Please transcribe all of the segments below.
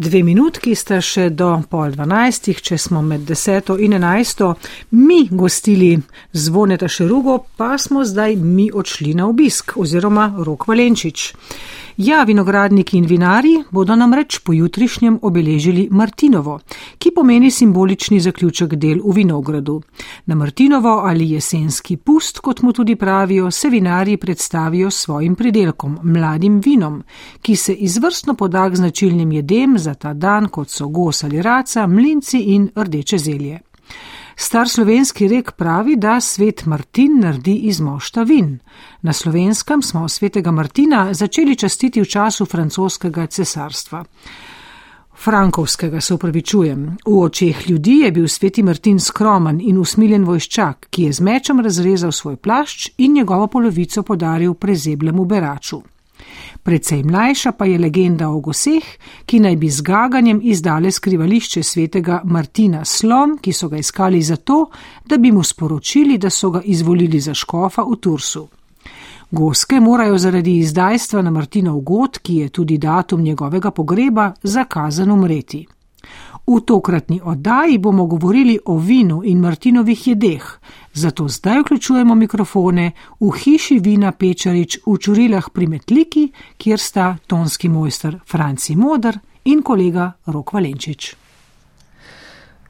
Dve minutki sta še do pol dvanajstih, če smo med deseto in enajsto mi gostili zvoneta šerugo, pa smo zdaj mi odšli na obisk oziroma Rok Valenčič. Ja, vinogradniki in vinari bodo namreč pojutrišnjem obeležili Martinovo, ki pomeni simbolični zaključek del v vinogradu. Na Martinovo ali jesenski pust, kot mu tudi pravijo, se vinari predstavijo svojim pridelkom, mladim vinom, ki se izvrstno poda k značilnim jedem za ta dan, kot so gos ali raca, mlinci in rdeče zelje. Star slovenski rek pravi, da svet Martin naredi iz mošta vin. Na slovenskem smo svetega Martina začeli častiti v času francoskega cesarstva. Frankovskega se upravičujem. V očeh ljudi je bil sveti Martin skromen in usmiljen vojščak, ki je z mečem razrezal svoj plašč in njegovo polovico podaril prezeblemu beraču. Predvsej mlajša pa je legenda o goseh, ki naj bi z gaganjem izdale skrivališče svetega Martina Slom, ki so ga iskali zato, da bi mu sporočili, da so ga izvolili za škofa v Tursu. Goske morajo zaradi izdajstva na Martinov god, ki je tudi datum njegovega pogreba, zakazan umreti. V tokratni oddaji bomo govorili o vinu in Martinovih jedeh, zato zdaj vključujemo mikrofone v hiši vina Pečarič v Čurilah pri Metliki, kjer sta tonski mojster Franci Modr in kolega Rok Valenčič.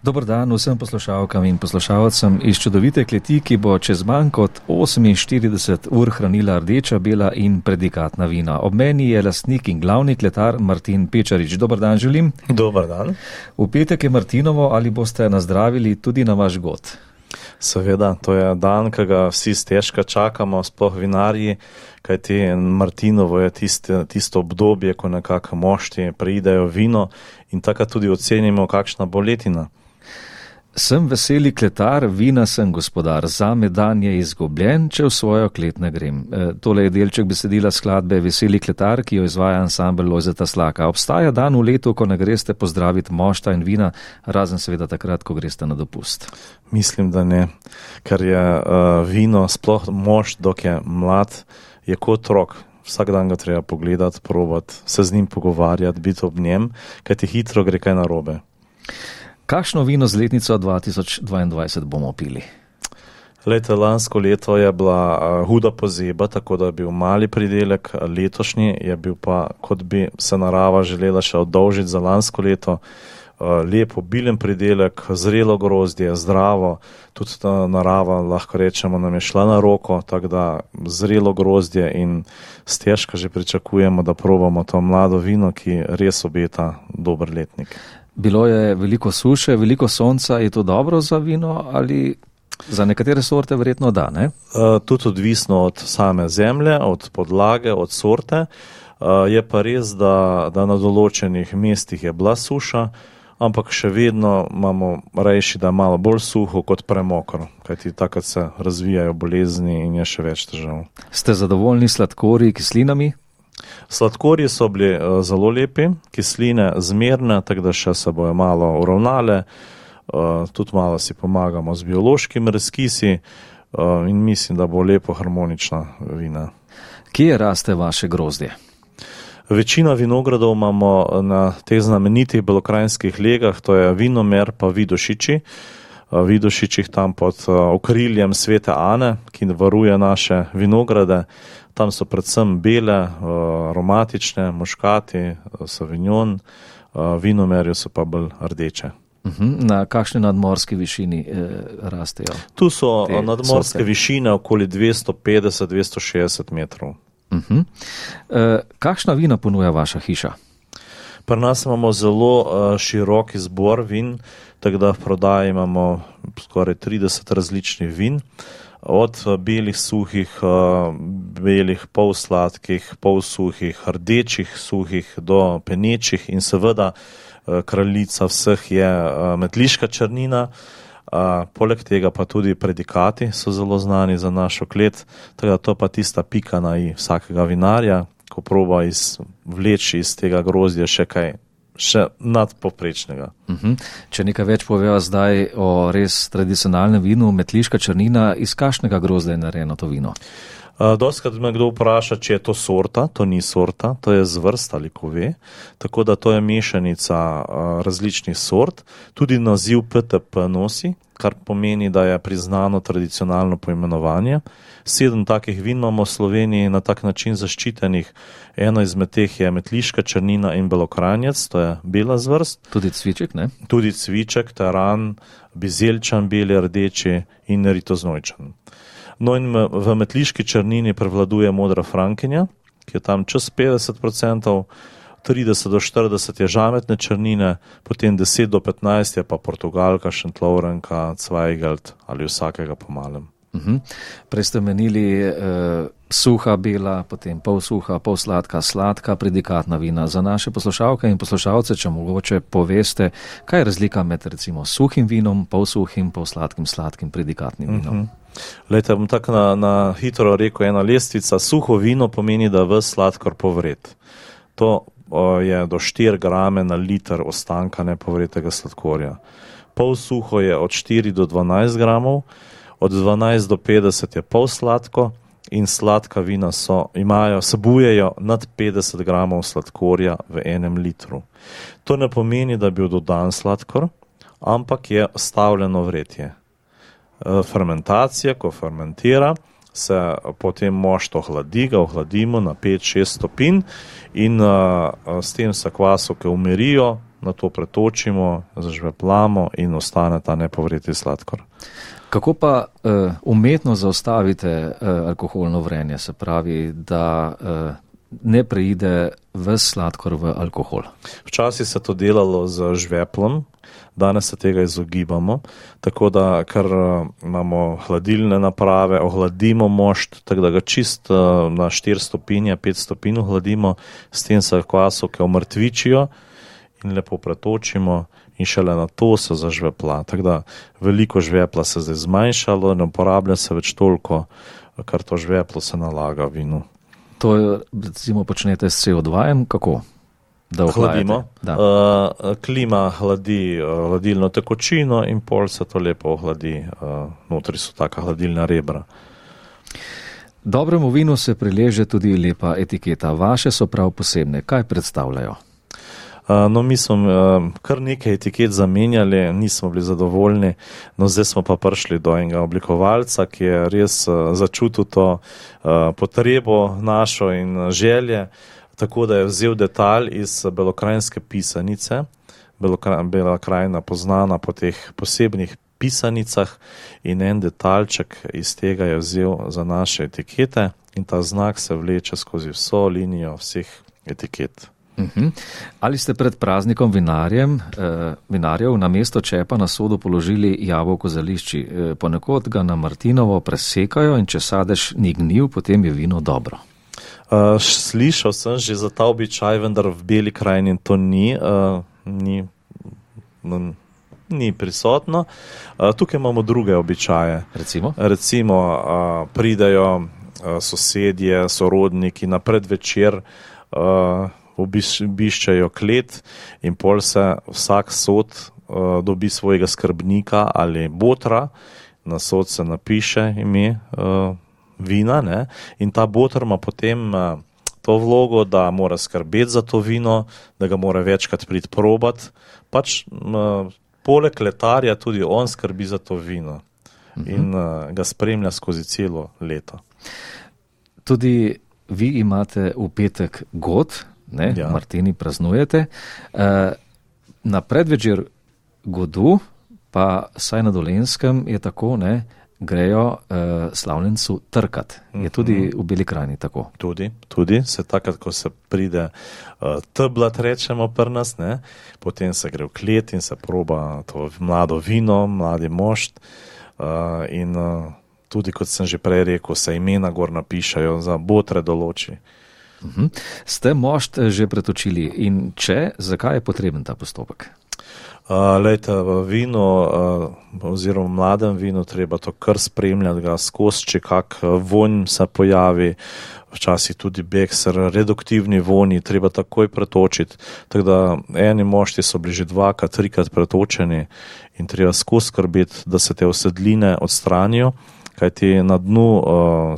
Dobr dan vsem poslušalkam in poslušalcem iz čudovite kleti, ki bo čez manj kot 48 ur hranila rdeča, bela in predikatna vina. Ob meni je lastnik in glavni kletar Martin Pečarič. Dobr dan želim. Dobr dan. V petek je Martinovo ali boste nazdravili tudi na vaš god? Seveda, to je dan, ki ga vsi stežka čakamo, sploh vinarji, kajti Martinovo je tiste, tisto obdobje, ko nekako mošti pridejo vino in tako tudi ocenimo, kakšna bo letina. Sem veseli kletar, vina sem gospodar, za me dan je izgubljen, če v svojo klet ne grem. E, tole je delček besedila skladbe Veseli kletar, ki jo izvaja ansambl Lojzeta Slaka. Obstaja dan v letu, ko ne greste pozdraviti mošta in vina, razen seveda takrat, ko greste na dopust. Mislim, da ne, ker je uh, vino, sploh mošt, dok je mlad, je kot rok. Vsak dan ga treba pogledati, probati, se z njim pogovarjati, biti ob njem, kajti hitro gre kaj narobe. Kakšno vino z letnico 2022 bomo pili? Leta lansko leto je bila uh, huda pozeba, tako da je bil mali pridelek, letošnji je bil pa, kot bi se narava želela še oddolžiti za lansko leto, uh, lep obilen pridelek, zrelo grozdje, zdravo, tudi ta narava, lahko rečemo, nam je šla na roko, tako da zrelo grozdje in stežka že pričakujemo, da probamo to mlado vino, ki res obeta dober letnik. Bilo je veliko suše, veliko sonca, je to dobro za vino ali za nekatere sorte verjetno da? Ne? Uh, tudi odvisno od same zemlje, od podlage, od sorte. Uh, je pa res, da, da na določenih mestih je bila suša, ampak še vedno imamo rejši, da je malo bolj suho kot premokro, kajti takrat se razvijajo bolezni in je še več težav. Ste zadovoljni s sladkorji, kislinami? Sladkorji so bili uh, zelo lepi, kisline zmerne, tako da še se bojo malo uravnale, uh, tudi malo si pomagamo z biološkimi razkisi uh, in mislim, da bo lepo harmonična vina. Kje raste vaše grozdje? Večina vinogradov imamo na teh znamenitih belokrajinskih legah, to je vinomer pa vidošiči. Vidošičih tam pod okriljem svete Ane, ki varuje naše vinograde. Tam so predvsem bele, uh, aromatične, moškati, savignon, uh, vinomerje so pa bolj rdeče. Mhm. Na kakšni nadmorski višini eh, rastejo? Tu so nadmorske sorte. višine okoli 250-260 metrov. Uh -huh. eh, kakšna vina ponuja vaša hiša? Pri nas imamo zelo uh, širok izbor vin, tako da v prodaji imamo skoraj 30 različnih vin. Uh, od eh, belih suhih, eh, belih polsladkih, polsuhih, rdečih suhih do penečih in seveda eh, kraljica vseh je metliška črnina. Poleg tega pa tudi predikati so zelo znani za našo klet, tako da to pa tista pika na i vsakega vinarja, ko proba izvleči iz tega grozdja še kaj še nadpoprečnega. Uh mhm. -huh. Če nekaj več povejo zdaj o res tradicionalnem vinu, metliška črnina, iz kakšnega grozda je narejeno to vino? Doskrat me kdo vpraša, če je to sorta, to ni sorta, to je zvrst ali kove. Tako da to je mešanica različnih sort. Tudi naziv PTP nosi, kar pomeni, da je priznano tradicionalno poimenovanje. Sedem takih vin imamo v Sloveniji na tak način zaščitenih. Eno izmed teh je metliška črnina in belokranjec, to je bela zvrst. Tudi cviček, ne? Tudi cviček, taran, bizelčan, beli, rdeči in ritoznojčan. No, in v metliški črnini prevladuje modra frankinja, ki je tam čez 50%, 30 do 40 je žametne črnine, potem 10 do 15 je pa portugalka, šentlovrenka, cvajgeld ali vsakega pomalem. Uh mhm. -huh. Prej ste menili uh, suha bela, potem pol suha, pol sladka, sladka, predikatna vina. Za naše poslušalke in poslušalce, če mogoče poveste, kaj je razlika med recimo suhim vinom, pol suhim, pol sladkim, sladkim, predikatnim vinom. Uh -huh. Lejte, bom tako na, na hitro rekel, ena lestvica. Suho vino pomeni, da v sladkor povred. To o, je do 4 grame na liter ostanka nepovretega sladkorja. Pol suho je od 4 do 12 gramov, od 12 do 50 je pol sladko in sladka vina so, imajo, sebujejo nad 50 gramov sladkorja v enem litru. To ne pomeni, da bi bil dodan sladkor, ampak je stavljeno vretje. Eh, fermentacija, ko fermentira, se potem mošt ohladi, ga ohladimo na 5-6 stopinj in uh, s tem se kvasovke umirijo, na to pretočimo, zažveplamo in ostane ta nepovreti sladkor. Kako pa uh, umetno zaustavite uh, alkoholno vrenje, se pravi, da uh, ne preide v sladkor v alkohol? Včasih se to delalo z žveplom, danes se tega izogibamo, tako da eh, imamo hladilne naprave, ohladimo mošt, tako da ga čist eh, na 4 stopinje, 5 stopinj ohladimo, s tem se kvasovke omrtvičijo in lepo pretočimo in šele na to se zažvepla. Tako da veliko žvepla se zdaj zmanjšalo, ne uporablja se več toliko, kar to žveplo se nalaga vinu. To recimo počnete s CO2, kako? da ohladimo. Da. Uh, klima hladi uh, hladilno tekočino in pol se to lepo ohladi, uh, notri so taka hladilna rebra. Dobremu vinu se prileže tudi lepa etiketa. Vaše so prav posebne. Kaj predstavljajo? No, mi smo kar nekaj etiket zamenjali, nismo bili zadovoljni, no zdaj smo pa prišli do enega oblikovalca, ki je res začutil to potrebo našo in želje tako da je vzel detalj iz belokrajinske pisanice, Bela krajina poznana po teh posebnih pisanicah in en detaljček iz tega je vzel za naše etikete in ta znak se vleče skozi vso linijo vseh etiket. Uhum. Ali ste pred praznikom vinarjem, eh, vinarjev na mesto čepa na sodu položili jabolko za lišči? Eh, ponekod ga na Martinovo presekajo in če sadež ni gnil, potem je vino dobro. Uh, slišal sem že za ta običaj, vendar v beli krajini to ni, uh, ni, no, ni prisotno. Uh, tukaj imamo druge običaje. Recimo, Recimo uh, pridajo uh, sosedje, sorodniki na predvečer, uh, obiščajo klet in pol se vsak sod uh, dobi svojega skrbnika ali botra, na sod se napiše ime. Uh, vina ne? in ta botr ima potem uh, to vlogo, da mora skrbeti za to vino, da ga mora večkrat priti probat. Pač uh, poleg letarja tudi on skrbi za to vino in uh, ga spremlja skozi celo leto. Tudi vi imate v petek god, ne, ja. Martini praznujete. Uh, na predvečer godu, pa saj na dolenskem je tako, ne, grejo uh, slavljencu trkat. Je tudi mhm. v Beli krajini tako. Tudi, tudi se takrat, ko se pride uh, teblat, rečemo prnas, ne? potem se gre v klet in se proba to mlado vino, mladi mošt. Uh, in uh, tudi, kot sem že prej rekel, se imena gor napišajo za botre določi. Uh mhm. -huh. Ste mošt že pretočili in če, zakaj je potreben ta postopek? Lejte, v vinu, oziroma v mladem vinu, treba to kar spremljati, ga skozi, če kak vonj se pojavi, včasih tudi bekser, reduktivni vonji, treba takoj pretočiti. Tako da eni mošti so bili že dvakrat, trikrat pretočeni in treba skozi skrbeti, da se te osedline odstranijo. Kajti na dnu uh,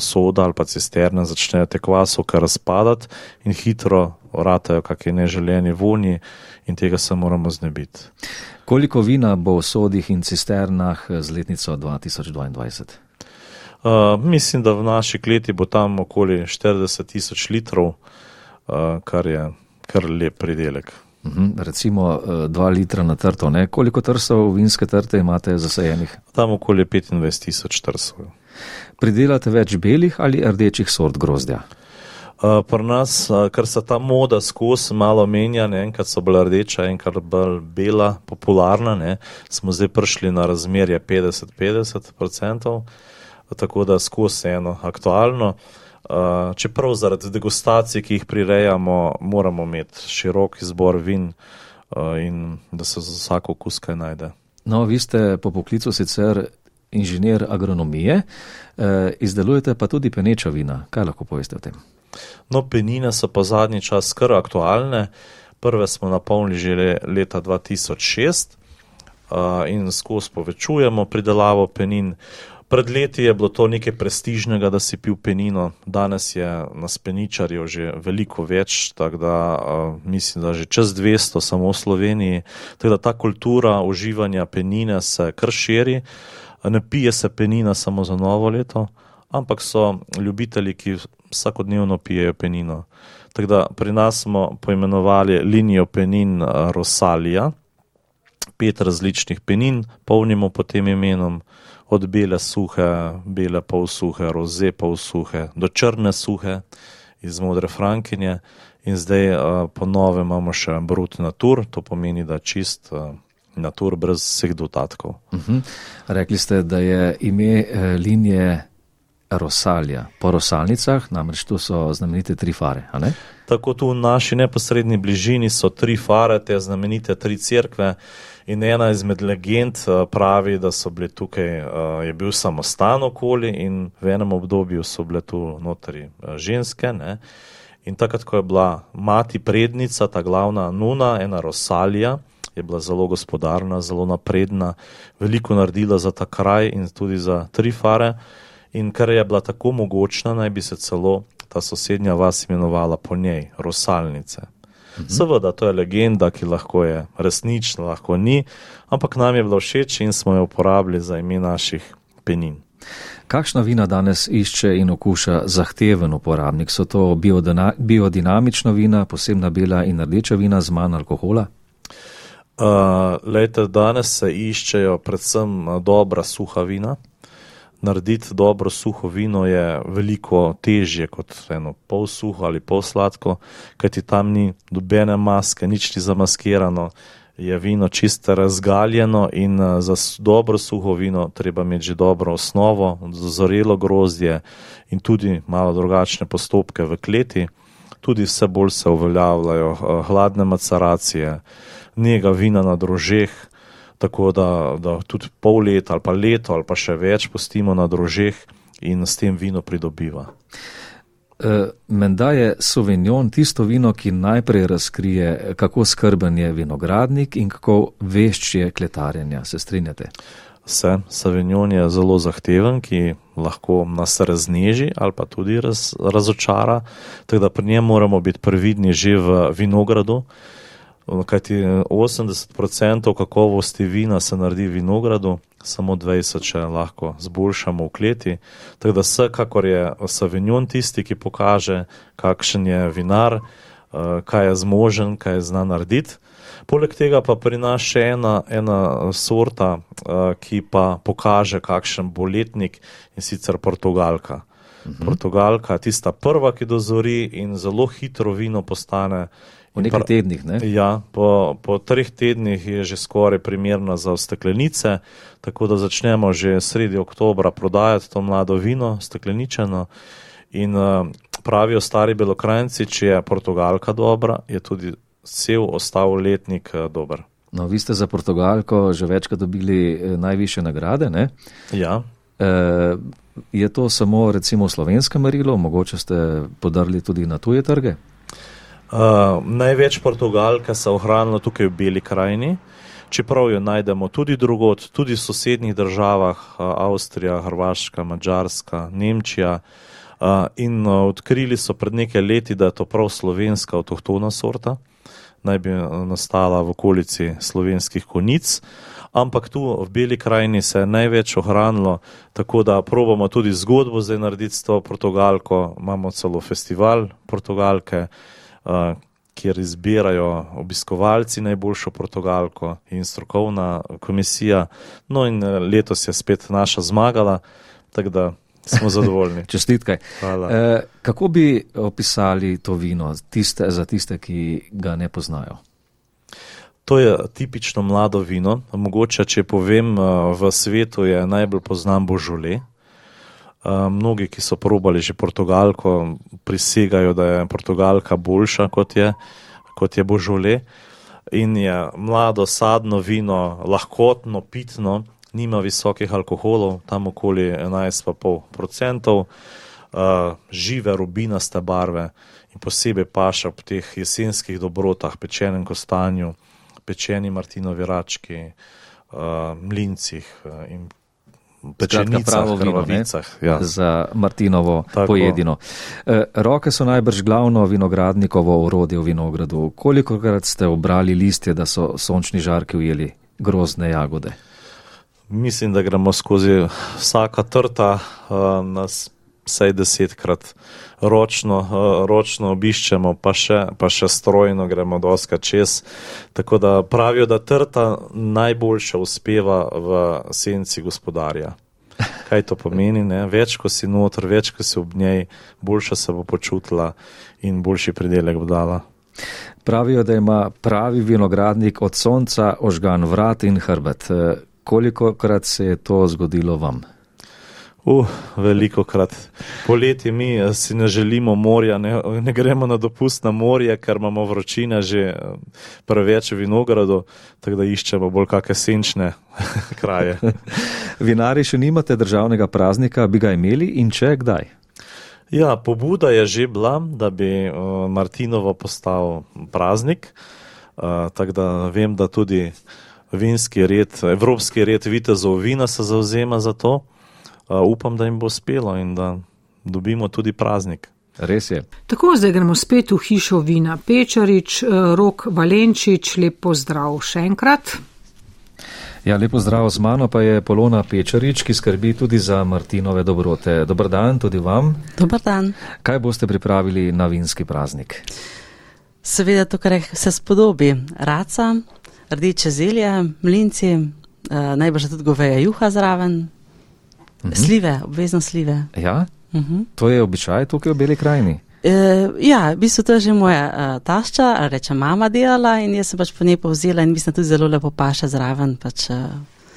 soda ali pa cisterne začnejo te kvasovke razpadati in hitro vratajo kakšne neželjeni vonji in tega se moramo znebiti. Koliko vina bo v sodih in cisternah z letnico 2022? Uh, mislim, da v naši kleti bo tam okoli 40 tisoč litrov, uh, kar je kar lep pridelek. Uhum, recimo 2 litra na trto. Ne? Koliko trsov vinske trte imate zasajenih? Tam okoli 25 tisoč trsov. Pridelate več belih ali rdečih sort grozdja? Uh, Pri nas, uh, ker se ta moda skozi malo menja, ne, enkrat so bila rdeča, enkrat bolj bela, popularna, ne, smo zdaj prišli na razmerje 50-50%, tako da skozi eno aktualno. Uh, čeprav zaradi degustacij, ki jih prirejamo, moramo imeti širok izbor vin uh, in da se za vsako okus kaj najde. No, vi ste po poklicu sicer inženir agronomije, uh, izdelujete pa tudi peneča vina. Kaj lahko poveste o tem? No, penine so pa zadnji čas kar aktualne. Prve smo napolnili že leta 2006 uh, in skozi povečujemo pridelavo penin. Pred leti je bilo to nekaj prestižnega, da si pil penino, danes je na speničarju že veliko več, tako da uh, mislim, da že čez 200 samo v Sloveniji. Tako da ta kultura uživanja penine se kar širi. Ne pije se penina samo za novo leto, ampak so ljubitelji, ki vsakodnevno pijejo penino. Tako da pri nas smo poimenovali linijo penin Rosalija, pet različnih penin, polnimo pod tem imenom, od bele suhe, bele polsuhe, roze polsuhe, do črne suhe iz modre frankinje. In zdaj po novem imamo še brut natur, to pomeni, da čist natur brez vseh dodatkov. Uh -huh. Rekli ste, da je ime linije Rosalja. Po rosalnicah, namreč tu so znamenite tri fare. Tako tu v naši neposrednji bližini so tri fare, te znamenite tri cerkve. In ena izmed legend pravi, da so bile tukaj, je bil samostan okoli in v enem obdobju so bile tu notri ženske. Ne? In takrat, ko je bila mati prednica, ta glavna nuna, ena Rosalija, je bila zelo gospodarna, zelo napredna, veliko naredila za ta kraj in tudi za tri fare. In ker je bila tako mogočna, naj bi se celo ta sosednja vas imenovala po njej, Rosalnice. Mhm. Seveda, to je legenda, ki lahko je resnična, lahko ni, ampak nam je bilo všeč in smo jo uporabili za ime naših penin. Kakšna vina danes išče in okuša zahteven uporabnik? So to biodinamična vina, posebna bela in rdeča vina z manj alkohola? Uh, lejte, danes se iščejo predvsem dobra suha vina narediti dobro suho vino je veliko težje kot eno pol suho ali pol sladko, kajti tam ni dobene maske, nič ni zamaskirano, je vino čisto razgaljeno in za dobro suho vino treba imeti že dobro osnovo, zorelo grozdje in tudi malo drugačne postopke v kleti. Tudi vse bolj se uveljavljajo hladne maceracije, njega vina na drožeh, tako da, da tudi pol leta ali pa leto ali pa še več pustimo na drožeh in s tem vino pridobiva. E, menda je Sauvignon tisto vino, ki najprej razkrije, kako skrben je vinogradnik in kako vešč je kletarjenja. Se strinjate? Se, Sauvignon je zelo zahteven, ki lahko nas razneži ali pa tudi raz, razočara, tako da pri njem moramo biti previdni že v vinogradu. Kajti 80% kakovosti vina se naredi v vinogradu, samo 20% če lahko zboljšamo v kleti. Tako da vsekakor je Savignon tisti, ki pokaže, kakšen je vinar, kaj je zmožen, kaj je zna narediti. Poleg tega pa pri nas še ena, ena sorta, ki pa pokaže, kakšen bo letnik in sicer Portugalka. Mhm. Portugalka je tista prva, ki dozori in zelo hitro vino postane. V nekaj tednih, ne? Ja, po, po treh tednih je že skoraj primerna za steklenice, tako da začnemo že sredi oktobra prodajati to mlado vino, stekleničeno. In uh, pravijo stari belokrajci, če je Portugalka dobra, je tudi cel ostal letnik uh, dober. No, vi ste za Portugalko že večkrat dobili eh, najviše nagrade, ne? Ja. E, je to samo recimo slovensko merilo, mogoče ste podarili tudi na tuje trge? Uh, največ Portugalka se ohranilo tukaj v Beli krajini. čeprav jo najdemo tudi drugot, tudi v sosednjih državah, Avstrija, Hrvaška, Mačarska, Nemčija. In odkrili so pred nekaj leti, da je to prav slovenska avtohtona sorta, naj bi nastala v okolici slovenskih konic ampak tu v Beli krajini se je največ ohranilo, tako da probamo tudi zgodbo zdaj narediti s to Portugalko. Imamo celo festival Portugalke, uh, kjer izbirajo obiskovalci najboljšo Portugalko in strokovna komisija. No in eh, letos je spet naša zmagala, tako da. Smo zadovoljni. Čestitke. E, kako bi opisali to vino tiste, za tiste, ki ga ne poznajo? To je tipično mlado vino. Mogoče, če povem, eh, v svetu je najbolj poznan Božole. Eh, mnogi, ki so probali že Portugalko, prisegajo, da je Portugalka boljša kot je, kot je Božole. In je mlado sadno vino, lahkotno, pitno, nima visokih alkoholov, tam okoli 11,5%, eh, žive rubinaste barve in posebej paša v teh jesenskih dobrotah, pečenem kostanju pečeni martinovi rački, uh, mlincih uh, in pečenicah, vino, ja. za Martinovo Tako. pojedino. E, roke so najbrž glavno vinogradnikovo urodje v vinogradu. Kolikokrat ste obrali listje, da so sončni žarki ujeli grozne jagode? Mislim, da gremo skozi vsaka trta, uh, nas vsaj desetkrat ročno, uh, ročno obiščemo, pa še, pa še strojno gremo doska čez. Tako da pravijo, da trta najboljša uspeva v senci gospodarja. Kaj to pomeni? Ne? Več, ko si noter, več, ko si ob njej, boljša se bo počutila in boljši pridelek bo dala. Pravijo, da ima pravi vinogradnik od sonca ožgan vrat in hrbet. Koliko krat se je to zgodilo vam? Uh, veliko krat. Poleti mi eh, si ne želimo morja, ne, ne gremo na dopust na morje, ker imamo vročina že eh, preveč vinogradov, tako da iščemo bolj kakšne senčne kraje. Vinari še nimate državnega praznika, bi ga imeli in če kdaj? Ja, pobuda je že bila, da bi uh, Martinovo postal praznik, uh, tako da vem, da tudi vinski red, evropski red vitezov vina se zauzema za to upam, da jim bo uspelo in da dobimo tudi praznik. Res je. Tako zdaj gremo spet v hišo vina Pečarič, rok Valenčič, lepo zdrav še enkrat. Ja, lepo zdrav z mano pa je Polona Pečarič, ki skrbi tudi za Martinove dobrote. Dobr dan tudi vam. Dobr dan. Kaj boste pripravili na vinski praznik? Seveda to, kar se spodobi. Raca, rdeče zelje, mlinci, najbrž tudi goveja juha zraven, -hmm. Slive, obvezno slive. Ja? Uh mhm. -huh. To je običaj tukaj v Beli krajini. E, ja, v bistvu to je že moja uh, tašča, reče mama delala in jaz sem pač po njej povzela in mislim tudi zelo lepo paše zraven. Pač, uh,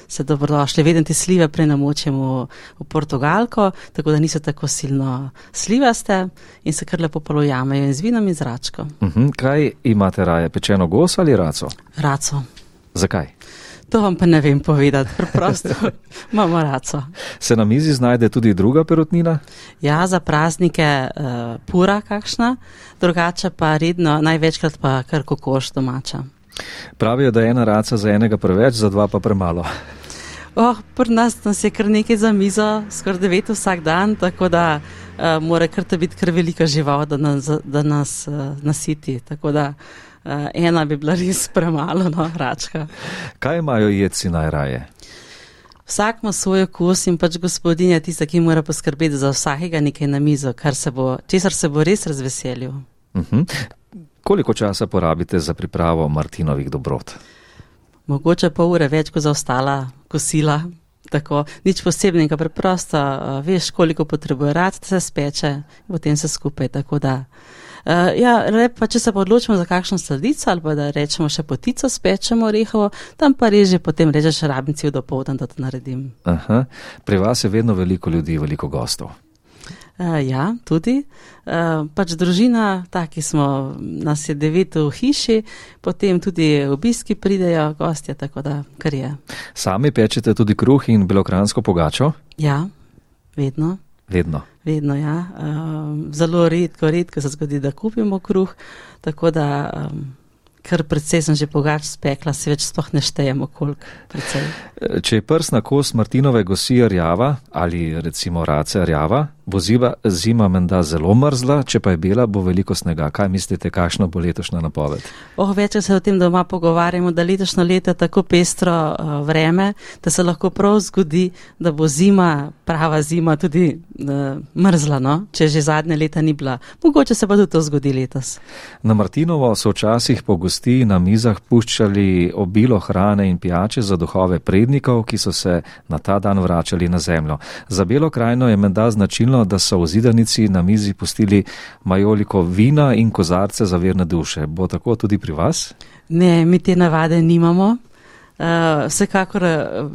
Se dobrodošli, vedem te slive prenamočimo v Portugalko, tako da niso tako silno slivaste in se kar lepo polojamejo in z vinom in zračko. Uh mhm, -huh. Kaj imate raje, pečeno gos ali raco? Raco. Zakaj? To vam pa ne vem povedati, preprosto imamo raco. Se na mizi znajde tudi druga perutnina? Ja, za praznike uh, pura kakšna, drugače pa redno, največkrat pa kar kokoš domača. Pravijo, da je ena raca za enega preveč, za dva pa premalo. Oh, pri nas, nas je kar nekaj za mizo, skoraj devet vsak dan, tako da uh, mora kar biti kar velika žival, da nas, da nas uh, nasiti. Tako da uh, uh, ena bi bila res premalo, no, račka. Kaj imajo jedci najraje? Vsak ima svoj okus in pač gospodinja tista, ki mora poskrbeti za vsakega nekaj na mizo, se bo, česar se bo res razveselil. Uh mhm. -huh. Koliko časa porabite za pripravo Martinovih dobrot? Mogoče pol ure več kot za ostala kosila. Tako, nič posebnega, preprosto uh, veš, koliko potrebuje rad, da se speče, potem se skupaj. Tako da Uh, ja, pa če se pa odločimo za kakšno sladico ali pa da rečemo še potico, spečemo orehovo, tam pa reže potem rečeš rabnici v dopoldan, da to naredim. Aha. Pri vas je vedno veliko ljudi, veliko gostov. Uh, ja, tudi. Uh, pač družina, taki smo, nas je devet v hiši, potem tudi obiski pridejo, gostje, tako da kar je. Sami pečete tudi kruh in belokransko pogačo? Ja, vedno. Vedno. Vedno, ja. Um, zelo redko, redko se zgodi, da kupimo kruh, tako da um, kar precej sem že pogač spekla, se več sploh ne štejemo, koliko precej. Če je prsna kost Martinove gosi rjava ali recimo race rjava, bo ziva, zima menda zelo mrzla, če pa je bela, bo veliko snega. Kaj mislite, kakšno bo letošnja napoved? Oh, večer se o tem doma pogovarjamo, da letošnjo leto je tako pestro uh, vreme, da se lahko prav zgodi, da bo zima, prava zima, tudi uh, mrzla, no? če že zadnje leta ni bila. Mogoče se pa tudi to zgodi letos. Na Martinovo so včasih po gosti na mizah puščali obilo hrane in pijače za duhove prednikov, ki so se na ta dan vračali na zemljo. Za Belo krajino je menda značilno, da so v zidanici na mizi pustili majoliko vina in kozarce za verne duše. Bo tako tudi pri vas? Ne, mi te navade nimamo. Uh, vsekakor,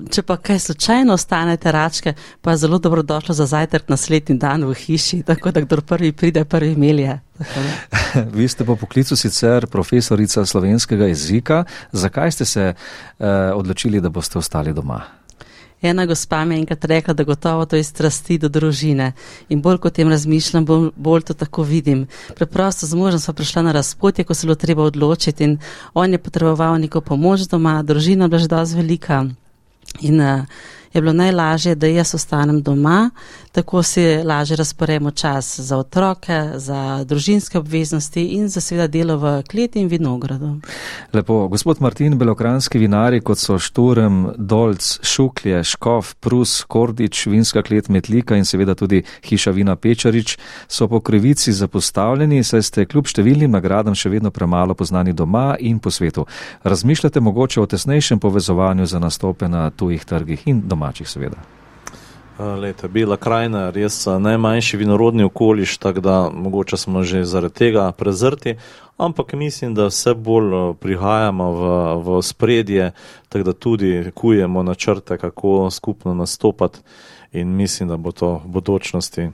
če pa kaj slučajno ostane teračke, pa je zelo dobrodošlo za zajtrk naslednji dan v hiši, tako da kdo prvi pride, prvi melje. Vi ste po poklicu sicer profesorica slovenskega jezika. Zakaj ste se uh, odločili, da boste ostali doma? Ena gospa mi je enkrat rekla, da gotovo to je strasti do družine. In bolj kot tem razmišljam, bolj, bolj to tako vidim. Preprosto z možem sva prišla na razpotje, ko se bilo treba odločiti. In on je potreboval neko pomoč doma, družina bila že dosti velika. In uh, je bilo najlažje, da jaz ostanem doma, tako si lažje razporemo čas za otroke, za družinske obveznosti in za seveda delo v kleti in vinogradu. Lepo, gospod Martin, belokranski vinari, kot so Šturem, Dolc, Šuklje, Škov, Prus, Kordič, vinska klet Metlika in seveda tudi hiša vina Pečarič, so po krivici zapostavljeni, saj ste kljub številnim nagradam še vedno premalo poznani doma in po svetu. Razmišljate mogoče o tesnejšem povezovanju za nastope na tujih trgih in doma? Domačih, seveda. Leta, bila krajina res najmanjši vinorodni okoliš, tako da mogoče smo že zaradi tega prezrti, ampak mislim, da vse bolj prihajamo v, v spredje, tako da tudi kujemo načrte, kako skupno nastopati in mislim, da bo to v bodočnosti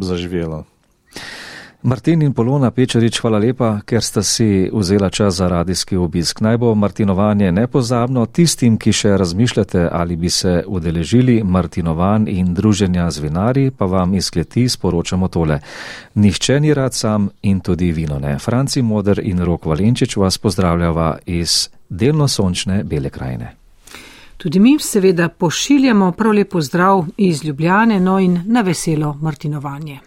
zaživelo. Martin in Polona Pečarič, hvala lepa, ker sta si vzela čas za radijski obisk. Naj bo Martinovanje nepozabno tistim, ki še razmišljate ali bi se udeležili Martinovanj in druženja z vinari, pa vam iz kleti sporočamo tole. Nihče ni rad sam in tudi vino ne. Franci Moder in Rok Valenčič vas pozdravljava iz delno sončne Bele krajine. Tudi mi seveda pošiljamo prav lepo zdrav iz Ljubljane, no in na veselo Martinovanje.